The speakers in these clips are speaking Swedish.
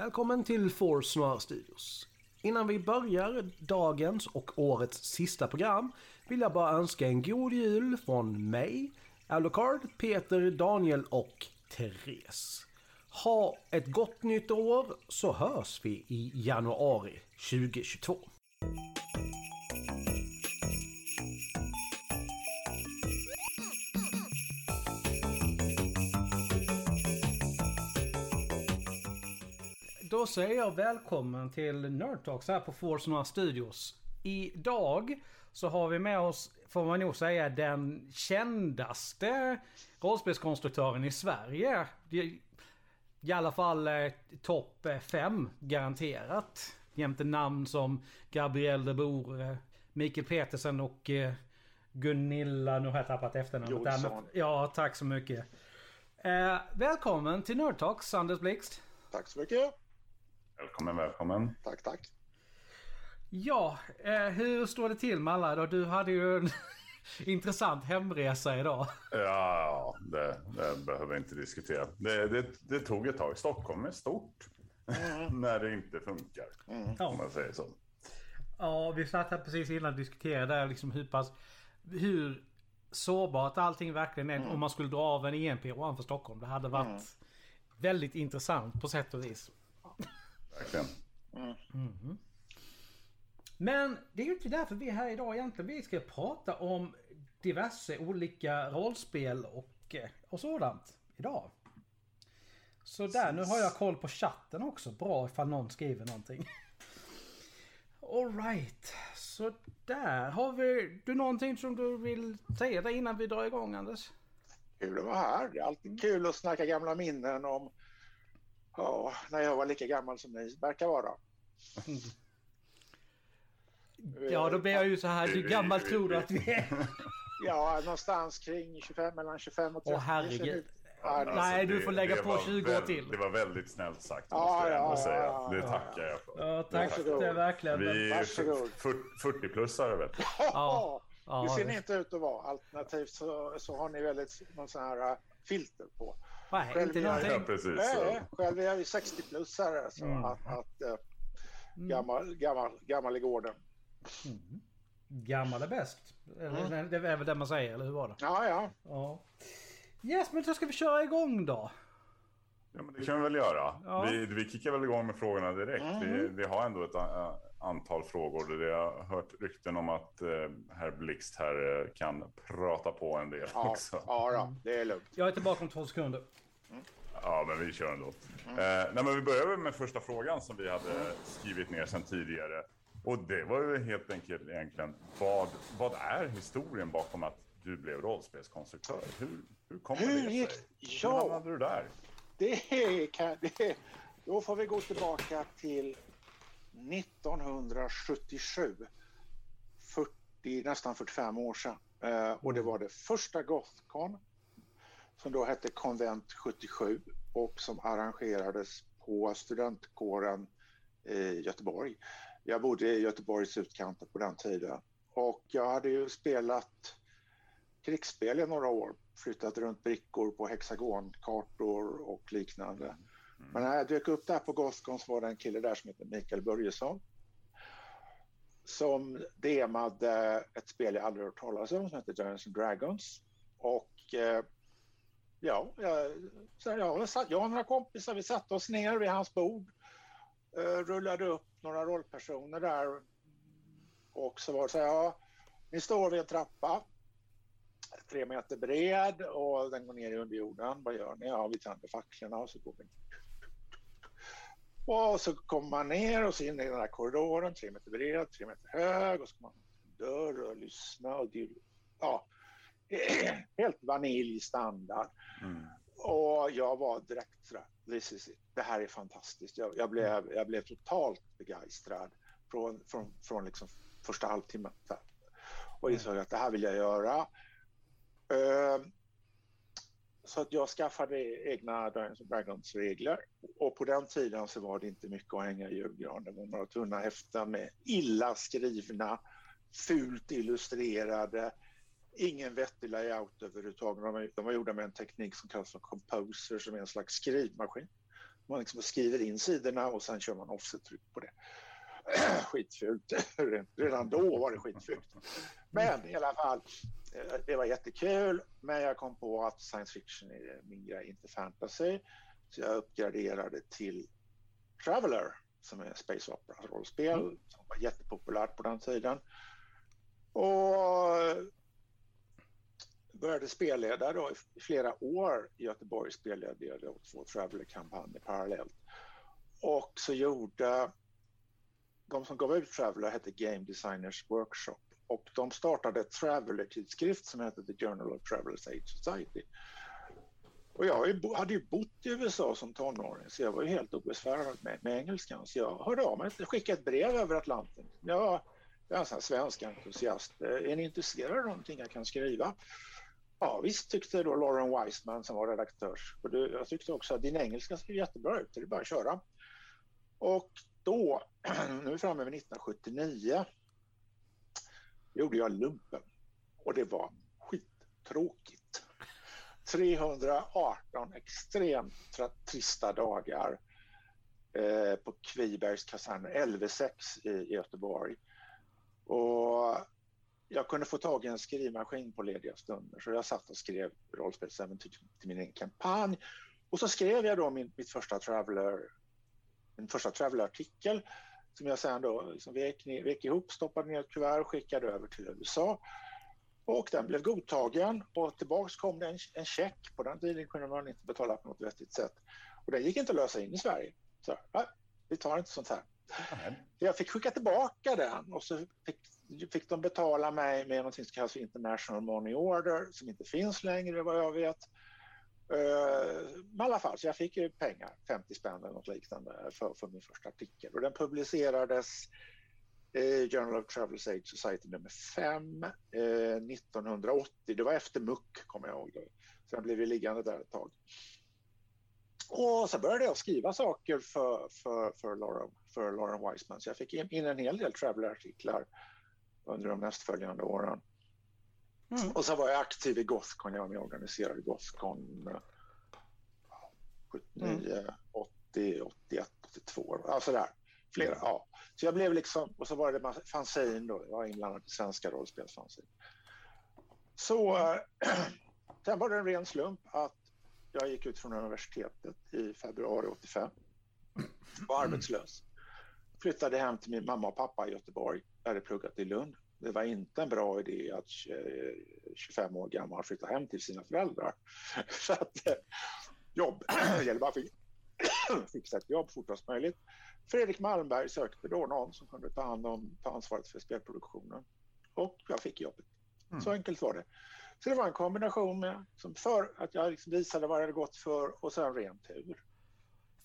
Välkommen till Force Noir Studios. Innan vi börjar dagens och årets sista program vill jag bara önska en god jul från mig, Alucard, Peter, Daniel och Therese. Ha ett gott nytt år så hörs vi i januari 2022. Då säger jag välkommen till Nerd Talks här på Force Noir Studios. Idag så har vi med oss, får man nog säga, den kändaste rollspelskonstruktören i Sverige. I alla fall eh, topp 5 garanterat. Jämte namn som Gabriel de Boer, eh, Mikael Petersen och eh, Gunilla, nu har jag tappat efternamnet. Jonsson. Ja, tack så mycket. Eh, välkommen till Nerd Talks, Anders Blixt. Tack så mycket. Välkommen, välkommen. Tack, tack. Ja, eh, hur står det till med alla då? Du hade ju en intressant hemresa idag. Ja, det, det behöver vi inte diskutera. Det, det, det tog ett tag. Stockholm är stort. När det inte funkar. Om man säger så. Ja, vi satt här precis innan och diskuterade liksom hur pass... Hur sårbart allting verkligen är om man skulle dra av en EMP ovanför Stockholm. Det hade varit väldigt intressant på sätt och vis. Verkligen. Men det är ju inte därför vi är här idag egentligen. Vi ska prata om diverse olika rollspel och, eh, och sådant idag. Så där, nu har jag koll på chatten också. Bra ifall någon skriver någonting. Alright. Så där. Har vi, du någonting som du vill säga där innan vi drar igång Anders? Kul att vara här. Det är alltid kul att snacka gamla minnen om ja, när jag var lika gammal som ni verkar vara. Ja, då ber jag ju så här. Hur gammal tror du att vi är? Ja, någonstans kring 25, mellan 25 och 30. Åh herregud. Det- Nej, du får lägga på var 20 år till. Det var väldigt snällt sagt, Ja, måste jag ändå ja, säga. ja, Det ja. tackar jag för. Ja, tack. Det är verkligen. Vi är Varsågod. 40-plussare, vet du. Ja. Ja, det ser ni inte ut att vara. Alternativt så, så har ni väldigt någon sån här äh, filter på. Nej, Själv inte är jag- Ja, någonting. precis. Nej, själv är jag ju 60-plussare. Så Mm. att, att äh, gammal, gammal, gammal i gården. Gammal är bäst. Eller, Det är väl det man säger, eller hur var det? Ja, ja. Ja. Yes, men då ska vi köra igång då. Ja, men det kan vi väl göra. Ja. Vi, vi kickar väl igång med frågorna direkt. Mm. Vi, vi har ändå ett a, antal frågor. Det jag har hört rykten om att eh, herr Blixt här eh, kan prata på en del Ja, också. ja då, det är lugnt. Jag är tillbaka om två sekunder. Ja, men vi kör ändå. Mm. Eh, nej, men vi börjar med första frågan som vi hade skrivit ner sedan tidigare. Och det var ju helt enkelt egentligen, vad, vad är historien bakom att du blev rollspelskonstruktör? Hur, hur kommer Hur det gick- sig? Ja. Hur hamnade du där? Det är, kan, det är, då får vi gå tillbaka till 1977. 40, nästan 45 år sedan. Eh, och det var det första Gothcon som då hette Konvent 77 och som arrangerades på studentkåren i Göteborg. Jag bodde i Göteborgs utkanter på den tiden och jag hade ju spelat krigsspel i några år. Flyttat runt brickor på hexagonkartor och liknande. Mm. Men när jag dök upp där på Gothcon så var det en kille där som heter Mikael Börjesson. Som demade ett spel jag aldrig hört talas om som heter Dungeons and Dragons. Och eh, ja, jag, så jag, satt- jag och några kompisar vi satte oss ner vid hans bord. Eh, rullade upp några rollpersoner där. Och så var det så här, ja, ni står vid en trappa tre meter bred och den går ner i underjorden. Vad gör ni? Ja, vi tänder facklorna och så går vi och så kommer man ner och så in i den här korridoren, tre meter bred, tre meter hög och så kommer man till dörr och lyssna och det, ja, helt vaniljstandard. Mm. Och jag var direkt sådär, this is it. det här är fantastiskt. Jag, jag, blev, jag blev totalt begeistrad från, från, från liksom första halvtimmen. Och insåg att det här vill jag göra. Ehm, så att jag skaffade egna Dungeons Dragons-regler. Och på den tiden så var det inte mycket att hänga i julgranen. Det var några tunna häften med illa skrivna, fult illustrerade, ingen vettig layout överhuvudtaget. De var, de var gjorda med en teknik som kallas för Composer som är en slags skrivmaskin. Man liksom skriver in sidorna och sen kör man offset-tryck på det. Skitfult. Redan då var det skitfult. Men i alla fall, eh, det var jättekul. Men jag kom på att science fiction är min grej, inte fantasy. Så jag uppgraderade till Traveller som är Space Opera rollspel mm. som var jättepopulärt på den tiden. Och började spelleda då i flera år i Göteborg spelledde jag då två Traveller-kampanjer parallellt. Och så gjorde de som gav ut Traveller hette Game Designers Workshop och de startade ett Traveller-tidskrift som hette The Journal of Travelers Age Society. Och jag hade ju bott i USA som tonåring så jag var ju helt obesvärad med, med engelskan så jag hörde av mig, skickade ett brev över Atlanten. Jag, jag är en sån här svensk entusiast. Är ni intresserade av någonting jag kan skriva? Ja visst tyckte då Lauren Wiseman som var redaktör. Och jag tyckte också att din engelska ser jättebra ut, det är bara att köra. Och då, nu är vi framme vid 1979, gjorde jag lumpen och det var skittråkigt. 318 extremt trista dagar eh, på Kvibergs kaserner, LV6 i, i Göteborg. Och jag kunde få tag i en skrivmaskin på lediga stunder så jag satt och skrev rollspelsäventyr till min egen kampanj. Och så skrev jag då min, mitt första Traveller, min första Traveller-artikel som jag sen då liksom vek, vek ihop, stoppade ner ett kuvert och skickade över till USA. Och den blev godtagen och tillbaks kom det en, en check. På den tiden kunde man inte betala på något vettigt sätt. Och den gick inte att lösa in i Sverige. Så nej, vi tar inte sånt här. Jag fick skicka tillbaka den och så fick fick de betala mig med något som kallas för International Money Order som inte finns längre vad jag vet. Eh, men i alla fall, så jag fick ju pengar, 50 spänn eller något liknande för, för min första artikel och den publicerades i Journal of Travel Age Society nummer 5 eh, 1980. Det var efter Muck kommer jag ihåg. Då. Så den blev ju liggande där ett tag. Och så började jag skriva saker för, för, för, Lauren, för Lauren Wiseman. Så jag fick in en hel del traveler-artiklar under de nästföljande åren. Mm. Och så var jag aktiv i Gothcon, jag var med och organiserade Gothcon 79, mm. 80, 81, 82, alltså där. Flera, mm. ja. Så jag blev liksom, och så var det fanzine då, jag var inblandad i svenska rollspelsfanzine. Så äh, sen var det en ren slump att jag gick ut från universitetet i februari 85. Var arbetslös. Flyttade hem till min mamma och pappa i Göteborg. Jag hade pluggat i Lund. Det var inte en bra idé att 25 år gammal flytta hem till sina föräldrar. Så att eh, jobb, det gäller bara att fixa ett jobb fortast möjligt. Fredrik Malmberg sökte då någon som kunde ta hand om ta ansvaret för spelproduktionen och jag fick jobbet. Mm. Så enkelt var det. Så det var en kombination med som för att jag liksom visade vad jag hade gått för och sen ren tur.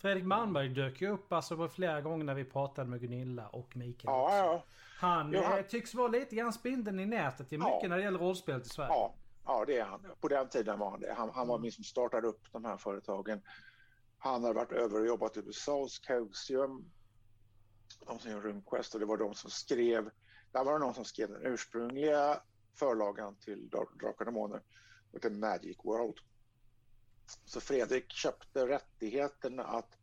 Fredrik Malmberg dök ju upp alltså flera gånger när vi pratade med Gunilla och Mikael. Ja, ja. Han, jo, han... Eh, tycks vara lite grann spindeln i nätet i mycket ja. när det gäller rollspelet i Sverige. Ja, ja, det är han. På den tiden var han det. Han, han var min som startade upp de här företagen. Han har varit över och jobbat i USA hos. De som gör RymQuest och det var de som skrev, där var det någon som skrev den ursprungliga förlagan till Drakar och Demoner. Det Magic World. Så Fredrik köpte rättigheterna att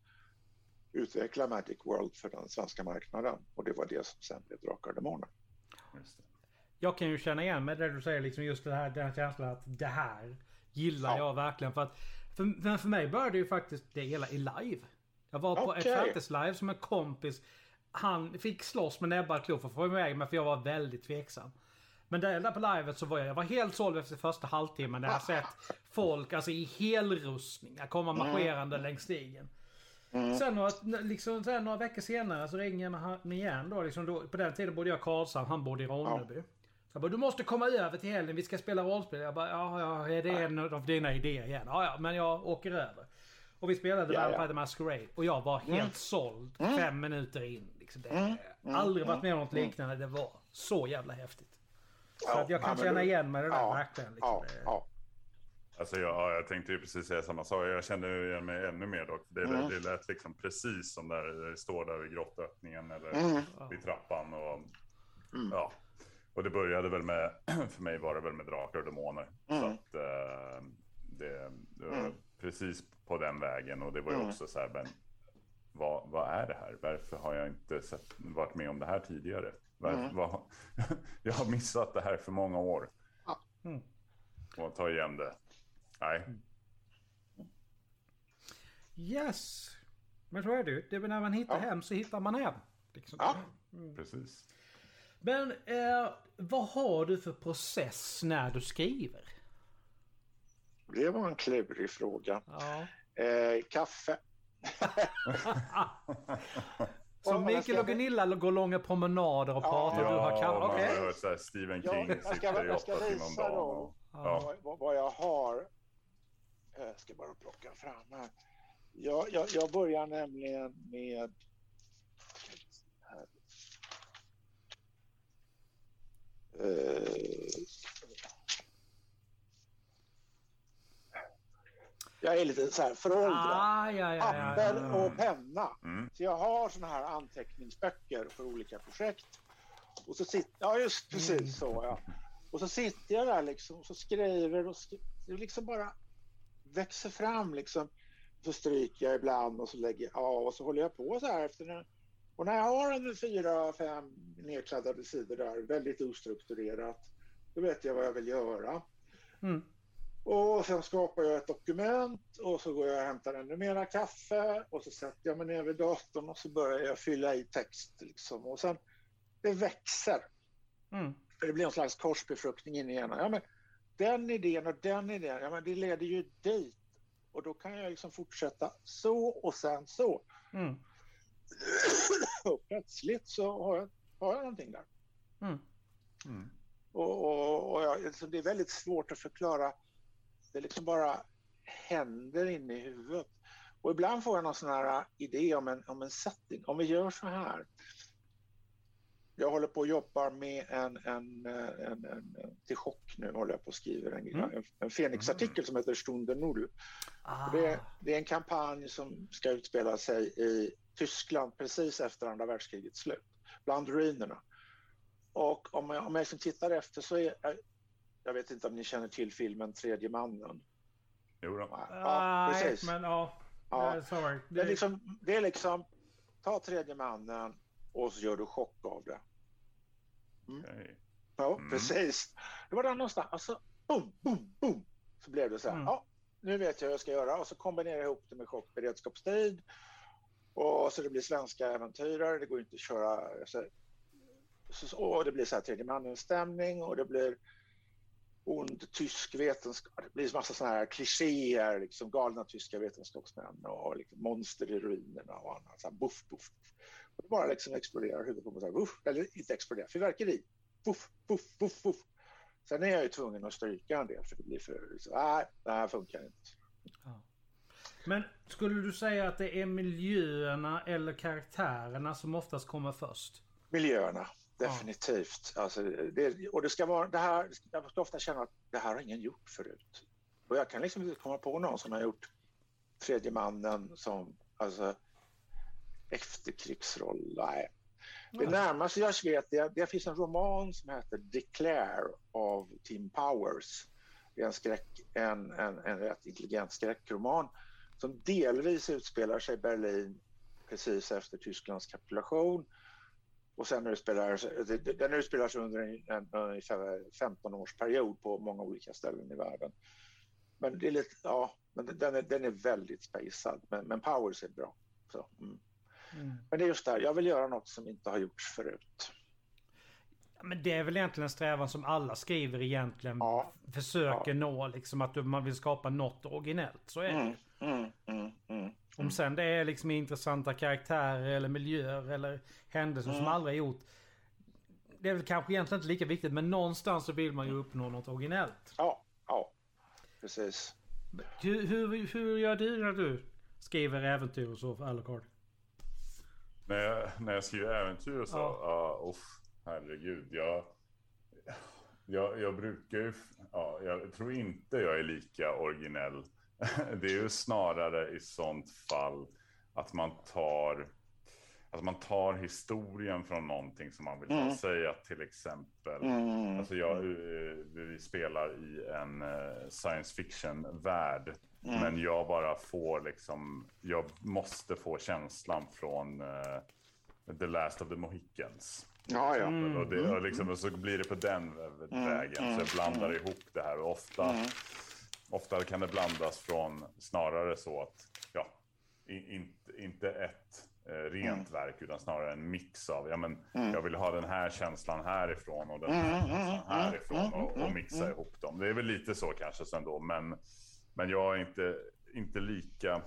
utveckla Magic World för den svenska marknaden och det var det som sen blev Drakar och Demoner. Jag kan ju känna igen mig det du säger liksom just det här, den här känslan att det här gillar ja. jag verkligen. För att för, för mig började ju faktiskt det hela i live. Jag var på okay. ett Fantasy live som en kompis. Han fick slåss med näbbar och klor för att få iväg mig för jag var väldigt tveksam. Men där, där på livet så var jag, jag var helt såld efter första halvtimmen när jag sett folk alltså i helrustningar komma mm. marscherande mm. längs stigen. Mm. Sen, några, liksom, sen några veckor senare så ringer han igen då, liksom då. På den tiden bodde jag i Karlshamn, han bodde i Ronneby. Ja. Så jag bara, du måste komma över till helgen, vi ska spela rollspel. Jag bara, ja, ja, är det en av dina idéer igen? Ja, ja, men jag åker över. Och vi spelade ja, ja. Masquerade och jag var helt mm. såld mm. fem minuter in. Liksom det, mm. mm. Aldrig varit med om något mm. liknande. Det var så jävla häftigt. Så att jag kan känna igen mig det där ja, verkligen. Liksom. Ja, ja. Alltså jag, jag tänkte ju precis säga samma sak. Jag kände igen mig ännu mer dock. Det, mm. det lät liksom precis som där det står där vid grottöppningen eller mm. vid trappan. Och, mm. ja. och det började väl med, för mig var det väl med drakar och demoner. Så mm. att uh, det, det var mm. precis på den vägen och det var ju mm. också så här, men vad, vad är det här? Varför har jag inte sett, varit med om det här tidigare? Mm. jag har missat det här för många år. Ja. Mm. Och ta igen det. Nej, Yes. Men så är det ju. Det är när man hittar Ja. hem så hittar man hem. Liksom. Ja. precis. Men eh, vad har du för process när du skriver? Det var en klurig fråga. Ja. Eh, kaffe. Så Mikael och Gunilla går långa promenader och Ja. pratar och du har kaffe? man Okej. här Stephen Ja, King jag ska- jag ska visa då. Ja. Ja. Vad, vad jag har. Eh, Jag ska bara plocka fram här. Jag, jag, jag börjar nämligen med... Jag är lite så här föråldrad. Ah, ja, ja, ja, Papper ja. och penna. Mm. Så jag har såna här anteckningsböcker för olika projekt. Och så sitter, ja just precis Mm. så ja. Och så sitter jag där liksom och så skriver och skri- det liksom bara växer fram liksom. Så stryker jag ibland och så lägger jag av och så håller jag på så här efter när, och när jag har en fyra, fem nedkladdade sidor där, väldigt ostrukturerat, då vet jag vad jag vill göra. Mm. Och sen skapar jag ett dokument och så går jag och hämtar ännu mera kaffe och så sätter jag mig ner vid datorn och så börjar jag fylla i text. Liksom. Och sen, det växer. Mm. För det blir en slags korsbefruktning in i ena. Ja, men den idén och den idén, ja, men det leder ju dit. Och då kan jag liksom fortsätta så och sen så. Mm. Och plötsligt så har jag, har jag någonting där. Mm. Mm. Och, och, och jag, det är väldigt svårt att förklara. Det liksom bara händer inne i huvudet. Och ibland får jag någon sån här idé om en, om en setting. Om vi gör så här. Jag håller på och jobbar med en, en, en, en, en till chock nu håller jag på och skriver en, Mm. en, en Fenix-artikel som heter Stunde Null. Ah. Det, det är en kampanj som ska utspela sig i Tyskland precis efter andra världskrigets slut, bland ruinerna. Och om jag, om jag liksom tittar efter så är jag, vet inte om ni känner till filmen Tredje mannen? Jo då. Ja, Nej, precis. men ja. Ja. Sorry. Det är, liksom, det är liksom, ta Tredje mannen och så gör du chock av det. Okej. Ja, Mm. precis. Det var där någonstans. Alltså, boom, boom, boom. Så blev det så här. Mm. Ja, nu vet jag vad jag ska göra. Och så kombinerar jag ihop det med chockberedskapstid. Och så det blir svenska äventyrare. Det går inte att köra. Alltså, så, och det blir så här tredje mannen-stämning och det blir ond tysk vetenskap. Det blir massa sådana här klichéer, liksom galna tyska vetenskapsmän och liksom monster i ruinerna och annat. Så här, buff, buff. Och det bara liksom exploderar huvudet på mig. så här, Buff, eller inte exploderar, fyrverkeri. Buff, buff, buff, buff. Sen är jag ju tvungen att stryka en del för det blir för... Så, nej, det här funkar inte. Men skulle du säga att det är miljöerna eller karaktärerna som oftast kommer först? Miljöerna, definitivt. Alltså, det, och det ska vara det här, jag ska ofta känna att det här har ingen gjort förut. Och jag kan liksom inte komma på någon som har gjort tredje mannen som alltså, efterkrigsroll. Nej. Det närmaste jag vet, det, det finns en roman som heter Declare av Tim Powers. Det är en, skräck, en, en, en rätt intelligent skräckroman som delvis utspelar sig i Berlin precis efter Tysklands kapitulation. Och sen utspelar det- det- den utspelar sig under en, ungefär 15 års period på många olika ställen i världen. Men det är lite, ja, men den är, den är väldigt spacad. Men, men Powers är bra. Så, mm. Mm. Men det är just där, jag vill göra något som inte har gjorts förut. Ja, Men det är väl egentligen en strävan som alla skriver egentligen. Ja. Försöker nå liksom att man vill skapa något originellt. Så är det. Mm, mm, mm, sen det är liksom intressanta karaktärer eller miljöer eller händelser som Mm. aldrig har gjort. Det är väl kanske egentligen inte lika viktigt men någonstans så vill man ju uppnå något originellt. Ja, ja, precis. Hur, hur, hur gör du när du skriver äventyr och så för Alucard? När jag, när jag skriver äventyr och så, Ja. ja, uff, herregud. Jag, jag, jag brukar ju, ja, jag tror inte jag är lika originell. Det är ju snarare i sånt fall att man tar, att man tar historien från någonting som man vill Mm. mm. säga till exempel. Mm. Alltså jag, eh, vi spelar i en eh, science fiction-värld Mm. Men jag bara får liksom, jag måste få känslan från uh, The Last of the Mohicans. Ja, ja. Mm. Och, det, och, liksom, och så blir det på den mm. vägen. Mm. Så jag blandar mm. ihop det här. Och ofta, mm. Ofta kan det blandas från snarare så att, ja, in, inte ett eh, rent mm. verk utan snarare en mix av, ja men mm. jag vill ha den här känslan härifrån och den här känslan härifrån och, och mixa ihop dem. Det är väl lite så kanske ändå, men, men jag är inte, inte lika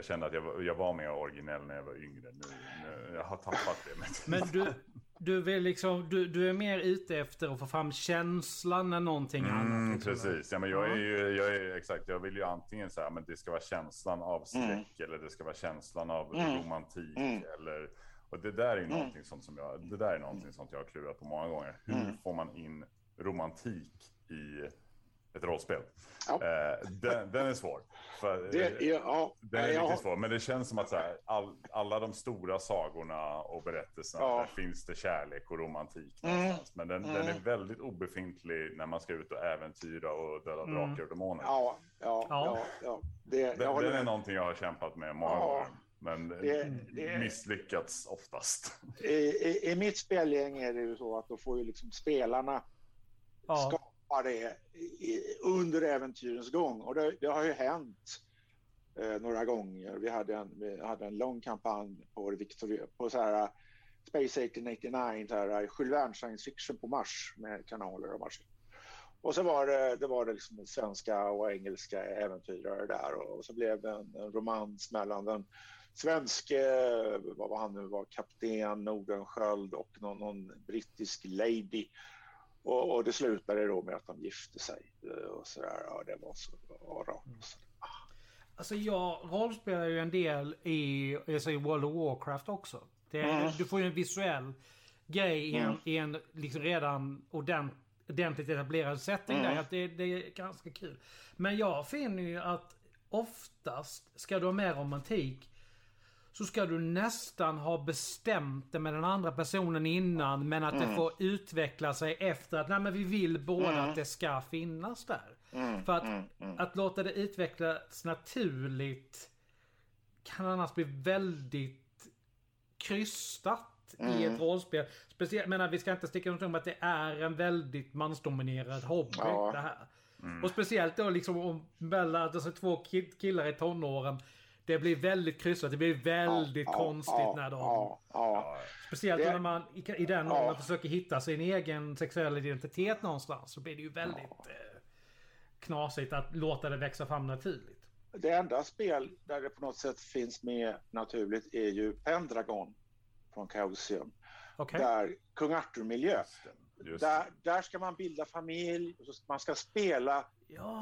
jag kände att jag var, jag var mer originell när jag var yngre. Nu, nu jag har tappat det. Men du, du, vill liksom, du, du är mer ute efter att få fram känslan än någonting mm, annat. Liksom. Precis, ja, men jag är ju, jag är, exakt, jag vill ju antingen säga men det ska vara känslan av skräck mm. eller det ska vara känslan av mm. romantik mm. eller och det där är ju mm. någonting sånt som jag, det där är någonting sånt jag har klurat på många gånger. Hur mm. får man in romantik i ett rollspel. Ja. Eh, den, den, är svår. För, det, ja, den är ja. riktigt svår. Men det känns som att så här, all, alla de stora sagorna och berättelserna, ja. där finns det kärlek och romantik mm. Men den, mm. den, är väldigt obefintlig när man ska ut och äventyra och döda mm. drakar och demoner. Ja, ja, ja. ja, Det, den, den är någonting jag har kämpat med många gånger. Men det, det, misslyckats oftast. I, i, I, mitt spelgäng är det ju så att då får ju liksom spelarna skapa tappar det under äventyrens gång. Och det, det har ju hänt eh, några gånger. Vi hade en, vi hade en lång kampanj på, Victoria, på så här, Space 1889, så här, Jules Verne science fiction på Mars med kanaler och Mars. Och så var det, det, var det liksom svenska och engelska äventyrare där och så blev det en, en romans mellan den svenske, vad var han nu var, kapten Nordenskjöld och någon, någon brittisk lady och, och, det slutade då med att de gifte sig eh, och sådär. Ja, det var så rart. Mm. Alltså jag rollspelar ju en del i, alltså i World of Warcraft också. Det, mm. Du får ju en visuell grej i en, mm. i en liksom redan ordent, ordentligt etablerad setting mm. där. Att det, det är ganska kul. Men jag finner ju att oftast ska du ha mer romantik så ska du nästan ha bestämt det med den andra personen innan men att mm. det får utveckla sig efter att nej men vi vill båda mm. att det ska finnas där. Mm. För att, mm. Mm. att låta det utvecklas naturligt kan annars bli väldigt krystat i ett mm. rollspel. Speciellt, men vi ska inte sticka under att det är en väldigt mansdominerad hobby ja. det här. Och speciellt då liksom om mellan alltså, två killar i tonåren det blir väldigt kryssat. Det blir väldigt ja, konstigt ja, när de... Ja, speciellt det, när man i, i den åldern försöker hitta sin egen sexuella identitet någonstans. Så blir det ju väldigt eh, knasigt att låta det växa fram naturligt. Det enda spel där det på något sätt finns med naturligt är ju Pendragon från Chaosium. Okay. Där Kung Arthur-miljö. Där, där ska man bilda familj, man ska spela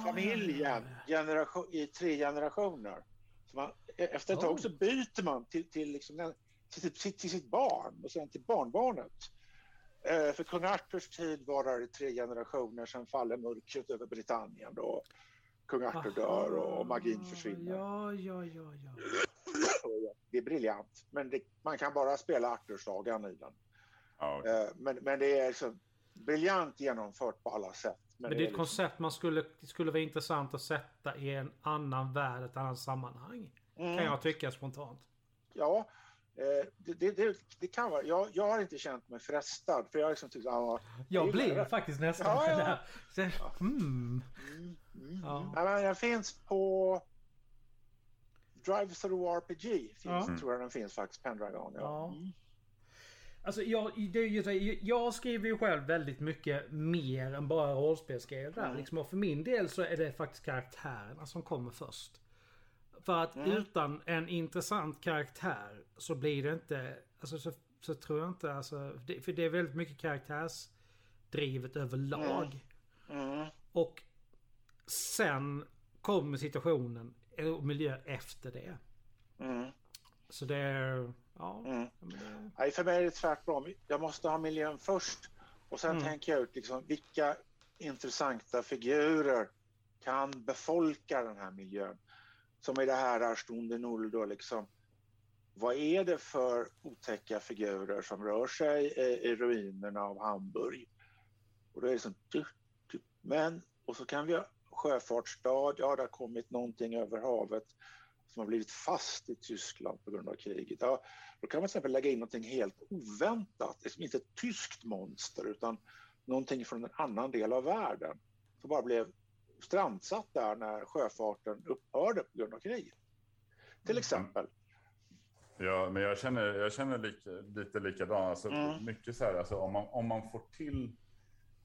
familjen generation, i tre generationer. Så man, e, efter ett oh. tag så byter man till, till, liksom, till, till, till, sitt barn och sen till barnbarnet. Eh, för kung Arthurs tid varar i tre generationer, sen faller mörkret över Britannien då. Kung Arthur dör och magin försvinner. Ja, ja, ja, ja. det är briljant, men det, man kan bara spela Arthur-sagan i den. Oh. Eh, men, men det är liksom briljant genomfört på alla sätt. Men, det är ett liksom... koncept man skulle, skulle vara intressant att sätta i en annan värld, ett annat sammanhang. Mm. Kan jag tycka spontant. Ja, eh, det, det, det, kan vara. Jag, jag har inte känt mig frestad. För jag liksom tyckt, ah, jag blev faktiskt nästan ja, ja. Så, mm. Mm, mm, ja. ja den finns på Drive Through RPG. Finns, ja. Tror jag den finns faktiskt. Pendragon. Ja. Mm. Alltså jag, det, jag skriver ju själv väldigt mycket mer än bara rollspelsgrejer där. Mm. Liksom, och för min del så är det faktiskt karaktärerna som kommer först. För att mm. utan en intressant karaktär så blir det inte, alltså så, så tror jag inte, alltså, det, för det är väldigt mycket karaktärsdrivet överlag. Mm. mm. Och sen kommer situationen och miljö efter det. Så det är... Ja. Mm. Nej, för mig är det tvärtom. Jag måste ha miljön först och sen mm. tänker jag ut liksom, vilka intressanta figurer kan befolka den här miljön. Som i det här Arstunde Null då liksom. Vad är det för otäcka figurer som rör sig i, i ruinerna av Hamburg? Och då är det som, men, och så kan vi sjöfartsstad, ja det har kommit någonting över havet som har blivit fast i Tyskland på grund av kriget. Ja, då kan man till exempel lägga in någonting helt oväntat, liksom inte ett tyskt monster utan någonting från en annan del av världen som bara blev strandsatt där när sjöfarten upphörde på grund av kriget. Till mm. exempel. Ja, men jag känner, jag känner lika, lite likadant. Alltså, mm. Mycket så här, alltså, om, man, om man får till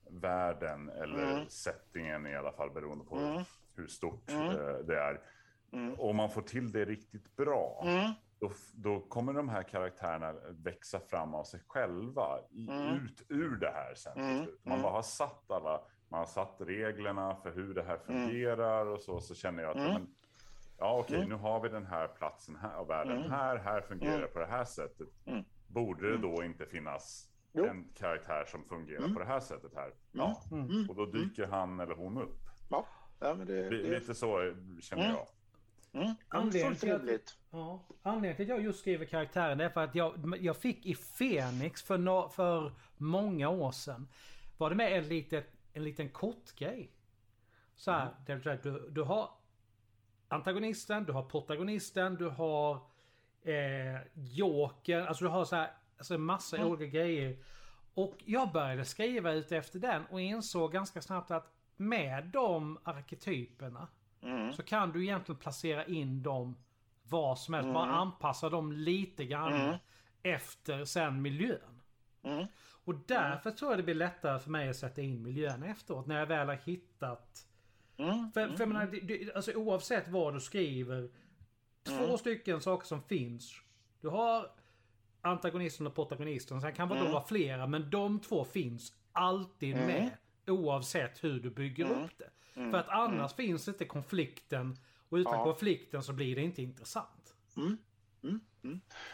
världen eller mm. settingen i alla fall beroende på mm. hur stort mm. Eh, det är. Mm. Om man får till det riktigt bra, mm. då, då, kommer de här karaktärerna växa fram av sig själva i, ut ur det här sen. Man bara har satt alla, man har satt reglerna för hur det här fungerar och så, så känner jag att men, Ja, okej, okay, nu har vi den här platsen här av världen. Här, här fungerar på det här sättet. Borde det då inte finnas Jo. en karaktär som fungerar mm. på det här sättet här. Ja. Mm. mm. Och då dyker han eller hon upp. Ja, ja det, det... Lite så känner mm. jag. Mm. Anledningen, till att, ja, anledningen till att jag just skriver karaktären är för att jag, jag fick i Fenix för, no, för många år sedan. Var det med en, litet, en liten kortgrej. Så här, mm. du, du har antagonisten, du har protagonisten, du har eh, Joker. Alltså du har så här Alltså en massa mm. olika grejer. Och jag började skriva ut efter den och insåg ganska snabbt att med de arketyperna mm. så kan du egentligen placera in dem var som helst. Mm. Bara anpassa dem lite grann mm. efter sen miljön. Mm. Och därför tror jag det blir lättare för mig att sätta in miljön efteråt när jag väl har hittat Mm, för, för jag menar, det, alltså, oavsett vad du skriver. Två mm. stycken saker som finns. Du har antagonisten och protagonisten. Sen kan det mm. vara flera men de två finns alltid mm. med. Oavsett hur du bygger mm. upp det. Mm. För att annars mm. finns inte konflikten. Och utan ja. konflikten så blir det inte intressant. Mm.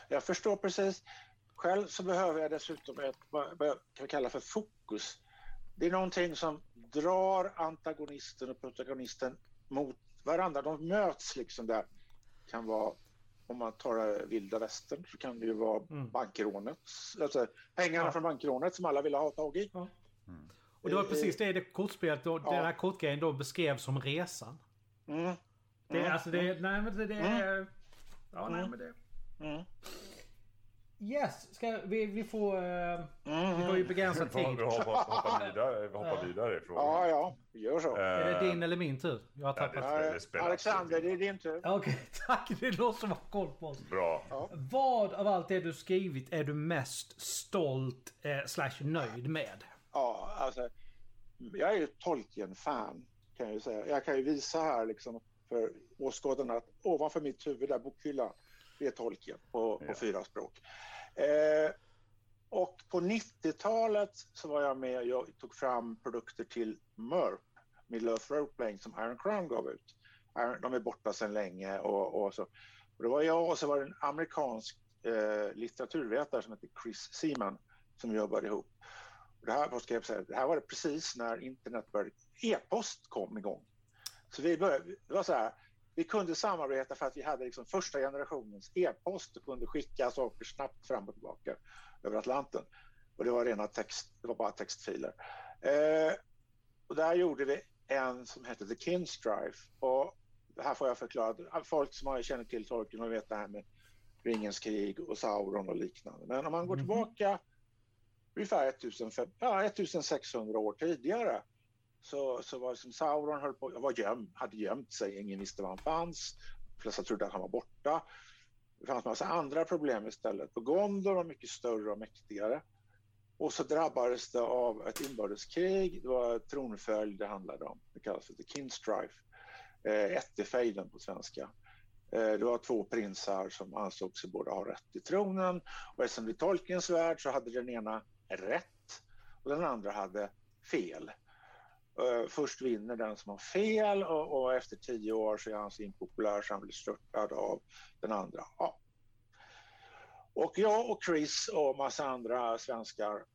Jag förstår precis. Själv så behöver jag dessutom ett, vad jag kan kalla för fokus. Det är någonting som drar antagonisten och protagonisten mot varandra. De möts liksom där. Det kan vara om man tar vilda västern så kan det ju vara mm. bankrånet. Alltså pengarna ja. från bankrånet som alla ville ha tag i. Ja. Mm. Och det var precis det det kortspelet och ja. den här kortgrejen då beskrevs som resan. Mm. Det är mm. alltså det, nej men det, det är... Mm. Ja nej mm. men det... Yes, ska vi, vi får... Uh, mm. Vi har ju begränsad tid. Vi hoppar, hoppar vidare, vi hoppar vidare i frågan. Ja, ja, vi gör så. Uh, är det din eller min tur? Jag har tappat. Ja, det, det Alexander, det är din tur. Okej, okay, tack. Det låter som att ha koll på oss. Bra. Ja. Vad av allt det du skrivit är du mest stolt eh, slash nöjd med? Ja, alltså. Jag är ju Tolkien-fan kan jag ju säga. Jag kan ju visa här liksom för åskådarna att ovanför mitt huvud där bokhyllan, det är Tolkien på, på ja. fyra språk. Eh, och på 90-talet så var jag med och tog fram produkter till MERP, Middle Earth Role Playing, som Iron Crown gav ut. De är borta sedan länge och, och så. Och det var jag och så var det en amerikansk eh, litteraturvetare som heter Chris Seaman som jobbade ihop. Och det, här, vad ska jag säga, det här var det precis när internet började, e-post kom igång. Så vi började, det var så här, vi kunde samarbeta för att vi hade liksom första generationens e-post och kunde skicka saker snabbt fram och tillbaka över Atlanten. Och det var rena text, det var bara textfiler. Eh, och där gjorde vi en som hette The Kinstrife. Och det här får jag förklara. Folk som har känner till Tolkien och vet det här med Ringens krig och Sauron och liknande. Men om man går mhm. tillbaka ungefär 1500, ja, 1600 år tidigare så, så var liksom Sauron höll på, var göm, hade gömt sig, ingen visste var han fanns. De flesta trodde att han var borta. Det fanns massa andra problem istället. Och Gondor var mycket större och mäktigare. Och så drabbades det av ett inbördeskrig. Det var tronföljd det handlade om. Det kallas för The King's Eh, Ättefejden på svenska. Eh, det var två prinsar som ansåg sig båda ha rätt till tronen. Och eftersom det är Tolkiens värld så hade den ena rätt och den andra hade fel. Eh, först vinner den som har fel och, och, efter tio år så är han så impopulär så han blir störtad av den andra. Ja. Och jag och Chris och massa andra svenskar,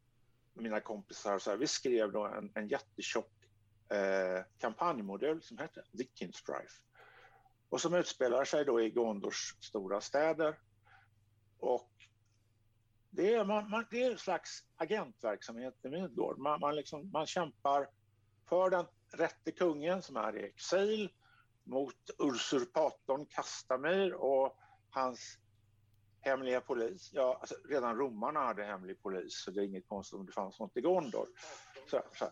mina kompisar, så här, vi skrev då en, en jättetjock eh, kampanjmodell som hette The Strife och som utspelar sig då i Gondors stora städer. Och det är, man, man, det är en slags agentverksamhet i Midgård. Man, man, liksom, man kämpar för den rätte kungen som är i exil mot usurpatorn Kastamir och hans hemliga polis. Ja, alltså, redan romarna hade hemlig polis så det är inget konstigt om det fanns något i Gondor. Så, så.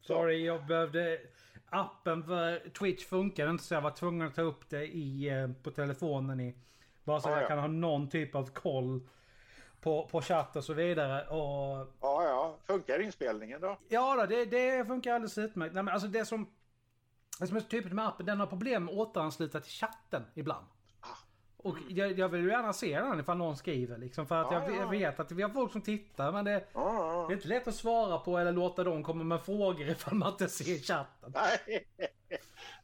Sorry, jag behövde... Appen för Twitch funkar inte så jag var tvungen att ta upp det i, eh, på telefonen i... Bara så Ah, jag ja. kan ha någon typ av koll på, på chatt och så vidare. Och Ja, ja. Funkar inspelningen då? Ja då, det, det funkar alldeles utmärkt. Nej, men alltså det som... Det som är så typiskt med appen, den har problem med att återansluta till chatten ibland. Och jag, jag vill ju gärna se den ifall någon skriver liksom. För att Ja, jag, ja. jag vet att vi har folk som tittar men det, det är inte lätt att svara på eller låta dem komma med frågor ifall man inte ser chatten. Nej,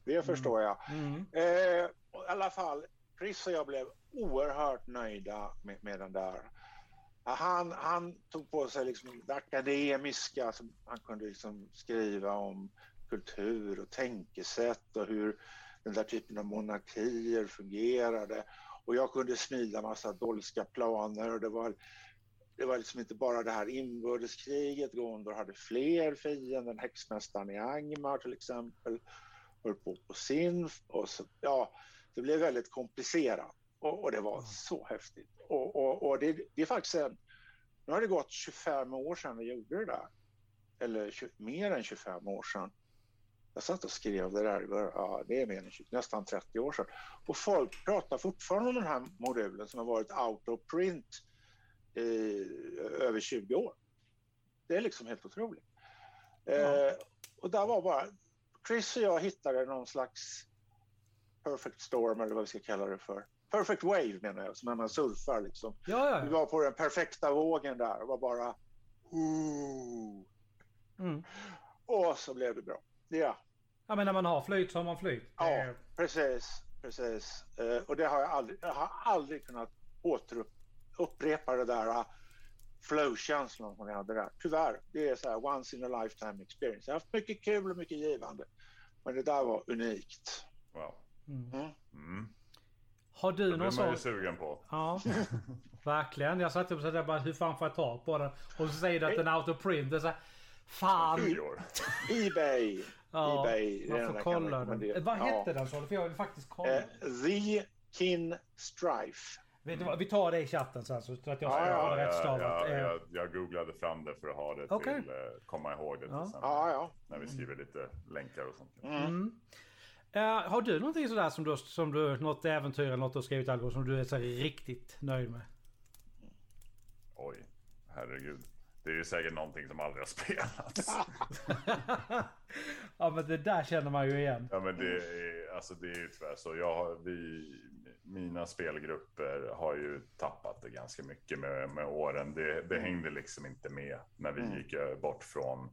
det förstår jag. Mm. Eh, I alla fall, Chris och jag blev oerhört nöjda med, med den där. Han, han tog på sig liksom det akademiska, som han kunde liksom skriva om kultur och tänkesätt och hur den där typen av monarkier fungerade. Och jag kunde smida massa dolska planer och det var, det var liksom inte bara det här inbördeskriget. Gondor hade fler fiender, häxmästaren i Angmar till exempel höll på på sin och så, ja, det blev väldigt komplicerat och, och det var så häftigt. Och, och, och det, det är faktiskt en, nu har det gått 25 år sedan vi gjorde det där. Eller 20, mer än 25 år sedan. Jag satt och skrev det där, ja, det är mer än 20, nästan 30 år sedan. Och folk pratar fortfarande om den här modulen som har varit out of print i över 20 år. Det är liksom helt otroligt. Eh, och där var bara, Chris och jag hittade någon slags perfect storm eller vad vi ska kalla det för. Perfect wave menar jag, som när man surfar liksom. Ja, ja, Vi var på den perfekta vågen där och var bara... Ooh. Mm. Och så blev det bra. Ja, ja men när man har flyt så har man flyt. Det ja är- precis. precis. Eh, och det har jag aldrig, jag har aldrig kunnat återupp, upprepa det där uh, flow-känslan som jag hade där. Tyvärr, det är så här once in a lifetime experience. Jag har haft mycket kul och mycket givande. Men det där var unikt. Wow. Mm. Mm. Mm. Har du Det någon blir man ju sån? sugen på. Ja. Verkligen. Jag satt upp så där bara hur fan får jag tag på den? Och så säger du att den är out of print. Det är så här, Fan! 20 år. Ebay. Ja, Ebay. man får kolla den. Vad Ja. hette den sa du? För jag vill faktiskt kolla. Eh, The Kin Strife. Vet du vad, Vi tar det i chatten sen så att jag ska Ja, ja, rätt stavat. jag, Eh, jag, jag googlade fram det för att ha det Okej. till, eh, komma ihåg det till Ja. sen. Ja, ja. När vi skriver lite länkar och sånt. Mm. Eh, har du någonting sådär som du, som du, något äventyr eller något du har skrivit Algo som du är så riktigt nöjd med? Oj, herregud. Det är ju säkert någonting som aldrig har spelats. ja men det där känner man ju igen. Ja men det är, alltså det är ju tyvärr så. Jag har, vi, mina spelgrupper har ju tappat det ganska mycket med, med åren. Det, det hängde liksom inte med när vi Mm. gick eh, bort från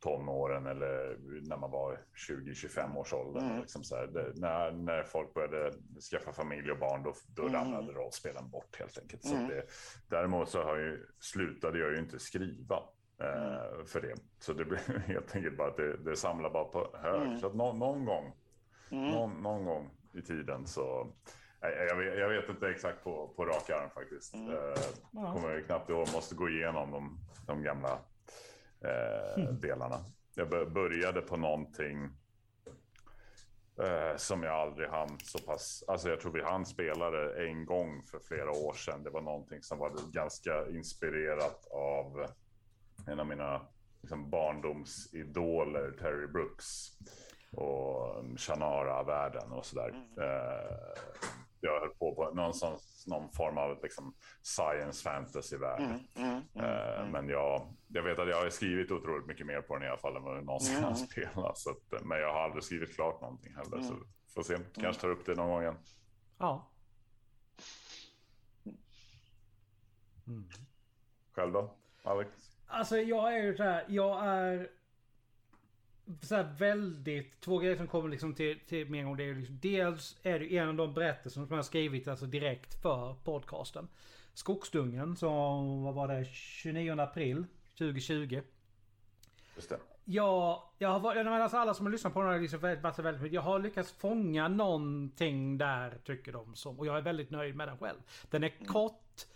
tonåren eller när man var 20-25 års ålder. Mm. Liksom så här, det, när, när folk började skaffa familj och barn då, då Mm. ramlade rollspelen bort helt enkelt. Så Mm. det, däremot så har jag, slutade jag ju inte skriva. Eh, för det. Så det blir helt enkelt bara att det, det samlar bara på hög. Mm. Så att nå, någon gång Mm. någon, någon gång i tiden så... Jag vet, jag vet inte exakt på, på rak arm faktiskt. Mm. Eh, kommer jag knappt ihåg. Måste gå igenom de, de gamla eh, delarna. Jag bör- började på någonting eh, som jag aldrig hann så pass... Alltså jag tror vi hann spela det en gång för flera år sedan. Det var någonting som var ganska inspirerat av en av mina liksom, barndomsidoler, Terry Brooks och Shannara-världen och sådär. Eh, jag höll på på någon, sån, någon form av liksom, science fantasy-värld. Mm, mm, mm, Eh, mm. Men jag, jag vet att jag har skrivit otroligt mycket mer på den i alla fall än vad jag någonsin har Mm. spelat. Så att, men jag har aldrig skrivit klart någonting heller. Så Mm. får se, kanske tar upp det någon gång igen. Ja. Mm. Själv då, Alex? Alltså jag är ju så här, jag är så här väldigt, två grejer som kommer liksom till, till mig en gång. Det är liksom, dels är det en av de berättelser som jag har skrivit alltså direkt för podcasten. Skogsdungen som, vad var det, 29 april 2020. Just det. Jag, jag har varit, alltså alla som har lyssnat på den har liksom så väldigt mycket. Jag har lyckats fånga någonting där tycker de som. Och jag är väldigt nöjd med den själv. Den är kort.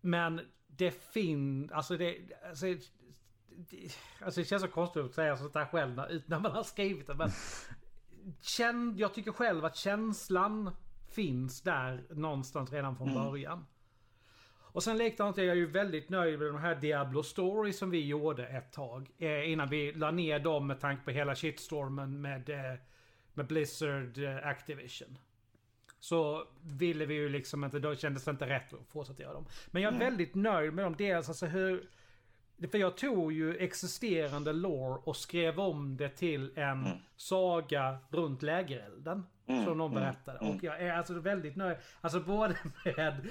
Men det finns, alltså det, alltså, alltså det känns så konstigt att säga sånt här själv när, när man har skrivit det. Men känn, jag tycker själv att känslan finns där någonstans redan från Mm. början. Och sen likadant är jag ju väldigt nöjd med de här Diablo Story som vi gjorde ett tag. Eh, innan vi la ner dem med tanke på hela shitstormen med, eh, med Blizzard eh, Activision. Så ville vi ju liksom inte, då kändes det inte rätt att fortsätta göra dem. Men jag är väldigt nöjd med dem. Dels alltså hur... För jag tog ju existerande lore och skrev om det till en saga runt lägerelden. som någon berättade. Och jag är alltså väldigt nöjd. Alltså både med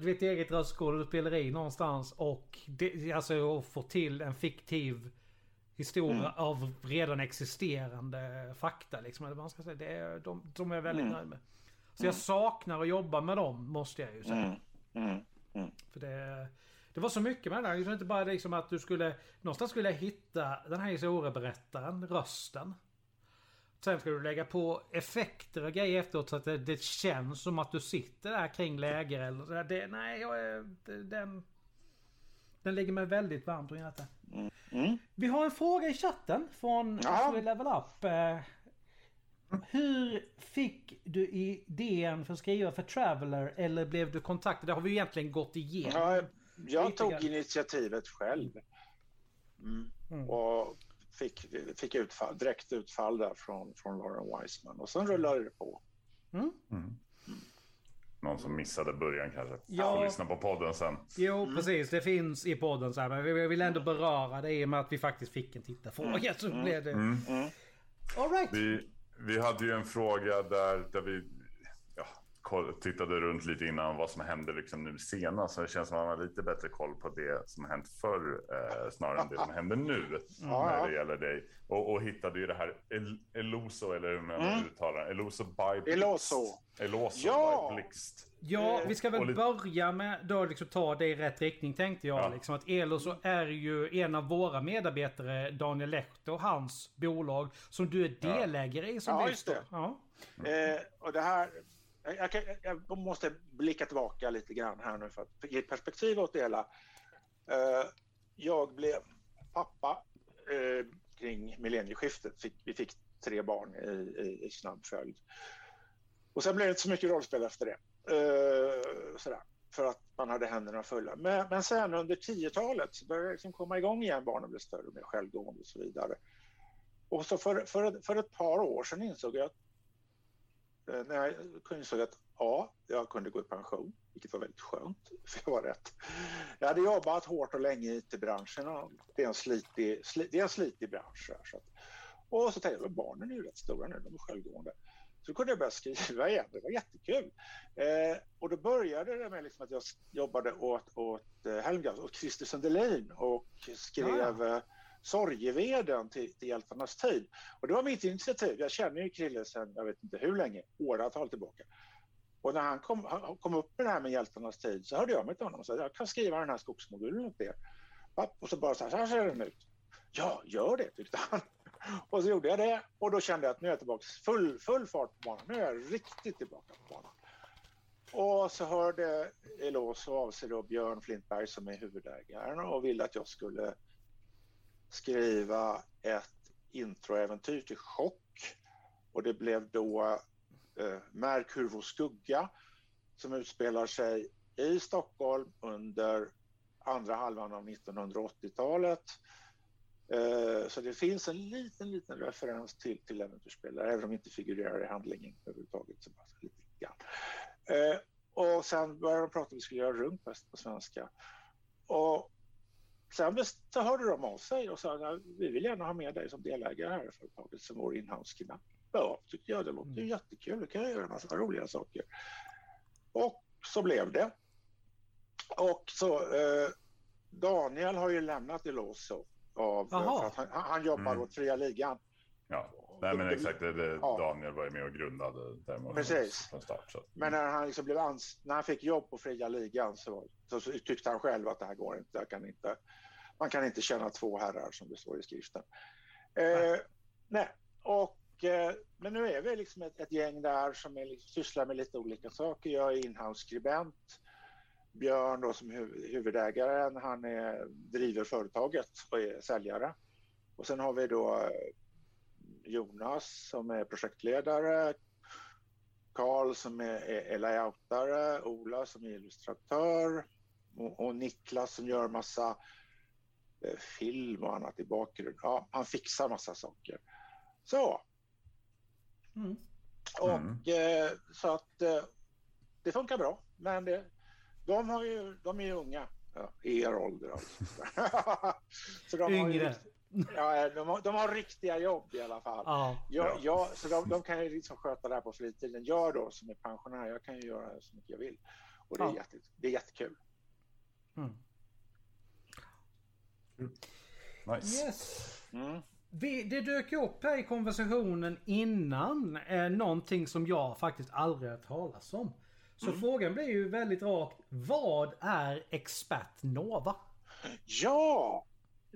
ditt eget röstskådespeleri någonstans och det, alltså att få till en fiktiv historia av redan existerande fakta. Liksom, eller man ska säga. Det är, de, de är jag väldigt nöjd med. Så jag saknar att jobba med dem, måste jag ju säga. Mm. Mm. För det, det var så mycket med det här. Det var inte bara liksom att du skulle... Någonstans skulle jag hitta den här historieberättaren, rösten. Sen ska du lägga på effekter och grejer efteråt så att det, det känns som att du sitter där kring läger eller så där. det, Nej, jag den... Den ligger mig väldigt varmt om hjärtat. Mm. Vi har en fråga i chatten från Ja. SW Level Up. Eh, Hur fick du idén för att skriva för Traveller eller blev du kontaktad? Det har vi egentligen gått igenom. Ja, jag tog initiativet själv. Mm. Mm. Och fick, fick utfall, direkt utfall där från, från Lauren Wiseman. Och sen rullade det på. Mm. Någon som missade början kanske. Ja. Får lyssna på podden sen. Jo, precis. Det finns i podden så här. Men vi vill ändå beröra det i och med att vi faktiskt fick en tittarfråga. Så blev det... Mm. All right. Vi, vi hade ju en fråga där, där vi tittade runt lite innan vad som hände liksom nu senast. Så det känns som att man har lite bättre koll på det som hänt förr eh, snarare än det som händer nu Ja, när det gäller dig. Och, och hittade ju det här El, Eloso, eller hur man Mm. uttalar det. Eloso by Blixt. Eloso. Eloso Ja. by Blixt. Ja, vi ska väl börja med då liksom ta det i rätt riktning tänkte jag. Ja. Liksom att Eloso är ju en av våra medarbetare, Daniel Lehto, hans bolag som du är delägare i som Ja, just det. Ja. Eh, och det här, jag, jag, kan- jag måste blicka tillbaka lite grann här nu för att ge perspektiv åt det hela. Eh, jag blev pappa eh, kring millennieskiftet. Fick, vi fick tre barn i, i, i snabb följd. Och sen blev det inte så mycket rollspel efter det. Uh, sådär, för att man hade händerna fulla. Men, men sen under 10-talet så började det liksom komma igång igen. Barnen blev större och mer självgående och så vidare. Och så för, för, för ett par år sedan insåg jag att när jag insåg att ja, jag kunde gå i pension, vilket var väldigt skönt, för jag var rätt. Jag hade jobbat hårt och länge i IT-branschen och det är en slitig, sli, det är en slitig bransch. Här, så att, och så tänkte jag, "Men barnen är ju rätt stora nu, de är självgående. Så kunde jag börja skriva igen, det var jättekul. Eh, och då började det med liksom att jag jobbade åt, åt eh, Helmgren, åt Christer Sundelin och skrev eh, Sorgeveden till, till Hjältarnas tid. Och det var mitt initiativ. Jag känner ju Krille sedan, jag vet inte hur länge, åratal tillbaka. Och när han kom, han kom upp med det här med Hjältarnas tid så hörde jag mig till honom och sa jag kan skriva den här skogsmodulen åt er. Och så bara så här, så här ser den ut. Ja, gör det tyckte han. Och så gjorde jag det och då kände jag att nu är jag tillbaka full, full fart på banan. Nu är jag riktigt tillbaka på banan. Och så hörde Elos av sig då Björn Flintberg som är huvudägaren och ville att jag skulle skriva ett introäventyr till Chock. Och det blev då eh, Märk hur vår skugga som utspelar sig i Stockholm under andra halvan av 1980-talet. Eh, så det finns en liten, liten referens till, till äventyrsspelare, även om det inte figurerar i handlingen överhuvudtaget. Så bara lite grann. Eh, och sen började de prata om att vi skulle göra Runkfest på svenska. Och sen så hörde de av sig och sa att vi vill gärna ha med dig som delägare här i företaget som vår inhouse-skribent. Ja, tyckte jag. Det låter ju jättekul. Det kan jag göra en massa roliga saker. Och så blev det. Och så eh, Daniel har ju lämnat Eloso av, Jaha. för att han, han jobbar Mm. åt fria ligan. Ja, nej men exakt. Det, det, Ja. Daniel var ju med och grundade där Precis. från start. Så. Men när han, liksom blev ans- när han fick jobb på fria ligan så, så, så tyckte han själv att det här går inte. Jag kan inte. Man kan inte känna två herrar som det står i skriften. Eh, nej. Och, eh, men nu är vi liksom ett, ett gäng där som är, liksom, sysslar med lite olika saker. Jag är inhouse-skribent. Björn då som huvudägare, han är, driver företaget och är säljare. Och sen har vi då eh, Jonas som är projektledare, Karl som är, är, layoutare, Ola som är illustratör och, och Niklas som gör massa eh, film och annat i bakgrunden. Ja, han fixar massa saker. Så. Mm. Och mm. Eh, så att eh, det funkar bra. Men det, de, har ju, de är ju unga. Ja, er ålder alltså. så de Yngre. Har ju, ja, de har, de har riktiga jobb i alla fall. Ja. Jag, jag, så de, de, kan ju liksom sköta det här på fritiden. Jag då som är pensionär, jag kan ju göra så mycket jag vill. Och det är, ja. jätte, det är jättekul. Mm. Nice. Yes. Mm. Vi, det dök ju upp här i konversationen innan eh, någonting som jag faktiskt aldrig hört talas om. Så mm. frågan blir ju väldigt rak. Vad är Expert Nova? Ja,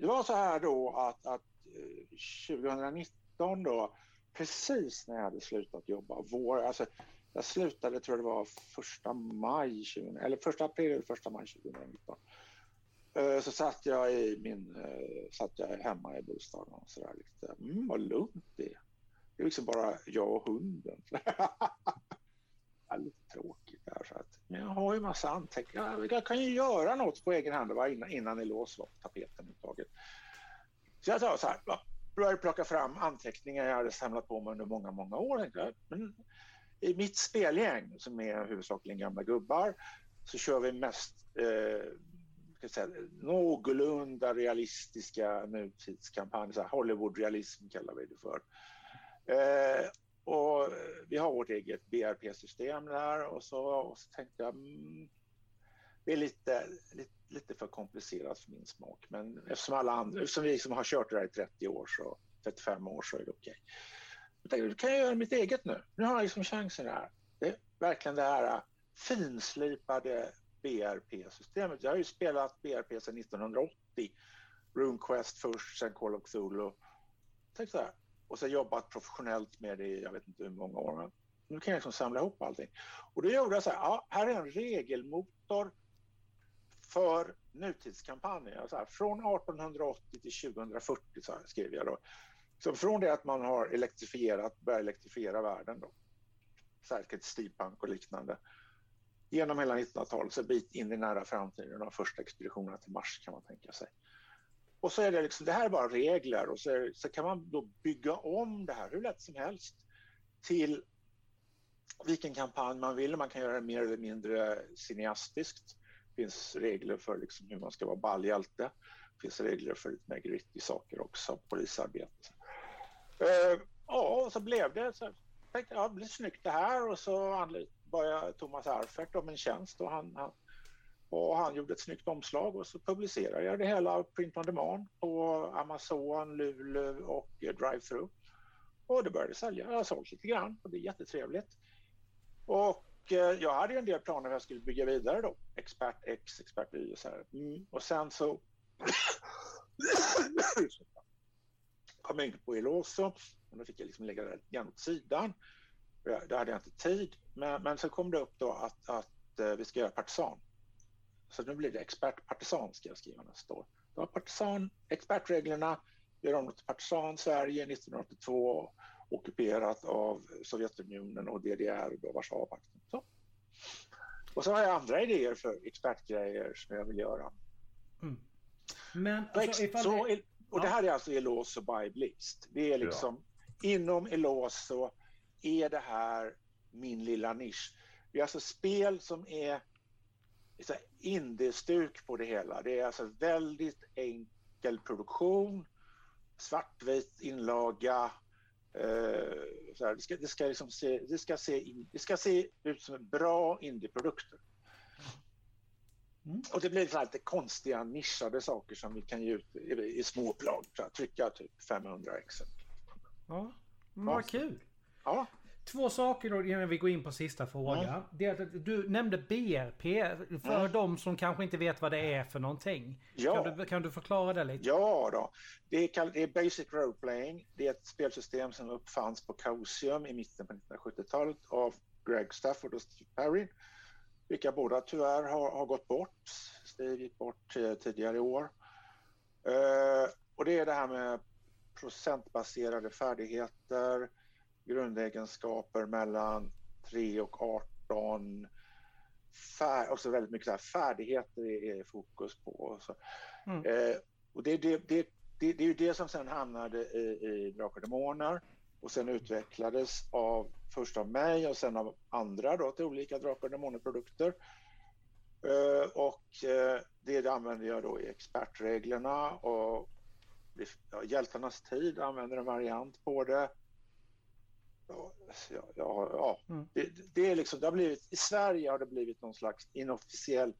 det var så här då att, att eh, 2019 då, precis när jag hade slutat jobba, vår, alltså jag slutade tror jag det var första maj, 20, eller första april eller första maj 2019. Eh, så satt jag i min, eh, satt jag hemma i bostaden och sådär lite, mm, vad lugnt det är. Det är liksom bara jag och hunden. ja, lite tråkigt anteckningar. Så att, men jag har ju massa anteckningar. Jag kan ju göra något på egen hand va, innan, innan Elos var på tapeten uttaget. Så jag sa så här, började plocka fram anteckningar jag hade samlat på mig under många, många år. Men I mitt spelgäng, som är huvudsakligen gamla gubbar, så kör vi mest eh, säga, någorlunda realistiska nutidskampanjer. Hollywood-realism kallar vi det för. Eh, och eh, vi har vårt eget BRP-system där och så, och så tänkte jag mm, det är lite, lite, lite, för komplicerat för min smak. Men eftersom alla andra, eftersom vi liksom har kört det där i 30 år, så 35 år så är det okej. Okay. Jag tänkte, kan jag göra mitt eget nu? Nu har jag liksom chansen här. Det är verkligen det här äh, finslipade BRP-systemet. Jag har ju spelat BRP sedan 1980. RuneQuest först, sen Call of Cthulhu. Tänk så här. Och sen jobbat professionellt med det i jag vet inte hur många år. Men nu kan jag liksom samla ihop allting. Och då gjorde jag så här, ja, här är en regelmotor för nutidskampanjer. Så här, från 1880 till 2040 så här, skrev jag då. Så från det att man har elektrifierat, börjat elektrifiera världen då. särskilt steampunk och liknande genom hela 1900-talet, så bit in i nära framtiden, de första expeditionerna till Mars kan man tänka sig. Och så är det liksom, det här är bara regler och så, så kan man då bygga om det här hur lätt som helst till vilken kampanj man vill. Man kan göra det mer eller mindre cineastiskt. Det finns regler för liksom hur man ska vara ballhjälte. Det finns regler för lite mer gritty saker också, polisarbete. Uh, ja, och så blev det så. Jag tänkte, ja, det blir snyggt det här och så bad jag Thomas Arfert om en tjänst och han, han, och han gjorde ett snyggt omslag och så publicerade jag det hela print on demand på Amazon, Luleå och Drive-Thru. Och det började sälja. Jag har sålt lite grann och det är jättetrevligt. Och eh, jag hade en del planer hur jag skulle bygga vidare då. Expert X, Expert Y och så här. Mm. Och sen så kom jag in på Eloso och då fick jag liksom lägga det grann åt sidan. Det hade jag inte tid. Men, men så kom det upp då att, att eh, vi ska göra partisan. Så nu blir det expert partisan ska jag skriva nästa år. Då har partisan, expertreglerna, gör om till partisan Sverige 1982 ockuperat av Sovjetunionen och DDR, då Warszawapakten. Så. Och så har jag andra idéer för expertgrejer som jag vill göra. Mm. Men alltså, ifall så, det... Och det här är alltså Eloso by Blixt. Det är liksom ja. inom Eloso är det här min lilla nisch. Det är alltså spel som är indiestuk på det hela. Det är alltså väldigt enkel produktion, svartvit inlaga. Eh, så här, det, ska, det, ska liksom se, det, ska se det ska se ut som bra indieprodukter. Mm. Och det blir lite konstiga nischade saker som vi kan ge ut i, i små upplagor. Trycka typ 500 ex. Ja, vad kul. Ja. Två saker då innan vi går in på sista frågan. Ja. Det är att du nämnde BRP för ja. de som kanske inte vet vad det är för någonting. Ja. Kan, du, kan du förklara det lite? Ja då. Det är, det är Basic Role Playing. Det är ett spelsystem som uppfanns på Chaosium i mitten på 1970-talet av Greg Stafford och Steve Perry. vilka båda tyvärr har, har gått bort. Steve gick bort tidigare i år. Eh, och det är det här med procentbaserade färdigheter, grundegenskaper mellan 3 och 18. Fär, också väldigt mycket så här, färdigheter är, är fokus på. Så. Mm. Eh, och det, det, det, det, det är ju det som sen hamnade i, i Drakar och Demoner och sen utvecklades av först av mig och sen av andra då till olika Drakar och Demoner-produkter. Uh, och uh, det använder jag då i expertreglerna och Hjältarnas tid använder en variant på det. Ja, ja, ja. Mm. Det, det, är liksom, det har blivit, I Sverige har det blivit någon slags inofficiell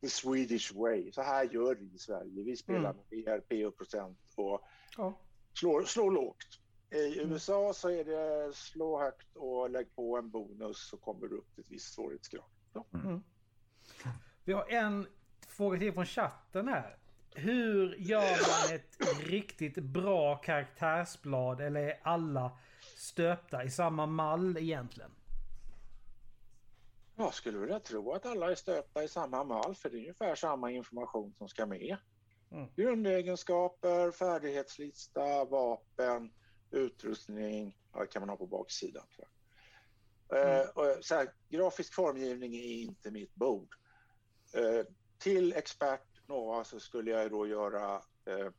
the Swedish way. Så här gör vi i Sverige. Vi spelar mm. med BRP och procent och ja. slår, slår lågt. I mm. USA så är det slå högt och lägg på en bonus så kommer du upp till ett visst svårighetsgrad. Ja. Mm. Vi har en fråga till från chatten här. Hur gör man ett riktigt bra karaktärsblad eller är alla stöpta i samma mall egentligen? Jag skulle vilja tro att alla är stöpta i samma mall för det är ungefär samma information som ska med. Mm. Grundegenskaper, färdighetslista, vapen, utrustning ja, kan man ha på baksidan. Mm. Uh, så här, grafisk formgivning är inte mitt bord. Uh, till expert Nova så skulle jag då göra uh,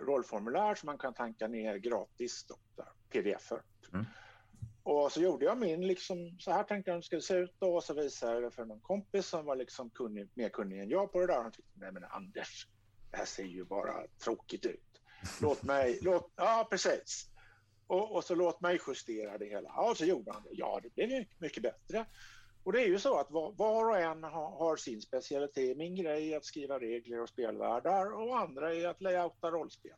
rollformulär som man kan tanka ner gratis, då, där, pdf-er. Mm. Och så gjorde jag min, liksom, så här tänkte jag att det skulle se ut då, och så visade jag det för någon kompis som var liksom kunnig, mer kunnig än jag på det där. Han tyckte, nej men Anders, det här ser ju bara tråkigt ut. Låt mig, låt, ja precis. Och, och, så låt mig justera det hela. Ja, så gjorde han det. Ja, det blev mycket bättre. Och det är ju så att var, och en har, sin specialitet. Min grej är att skriva regler och spelvärldar och andra är att layouta rollspel.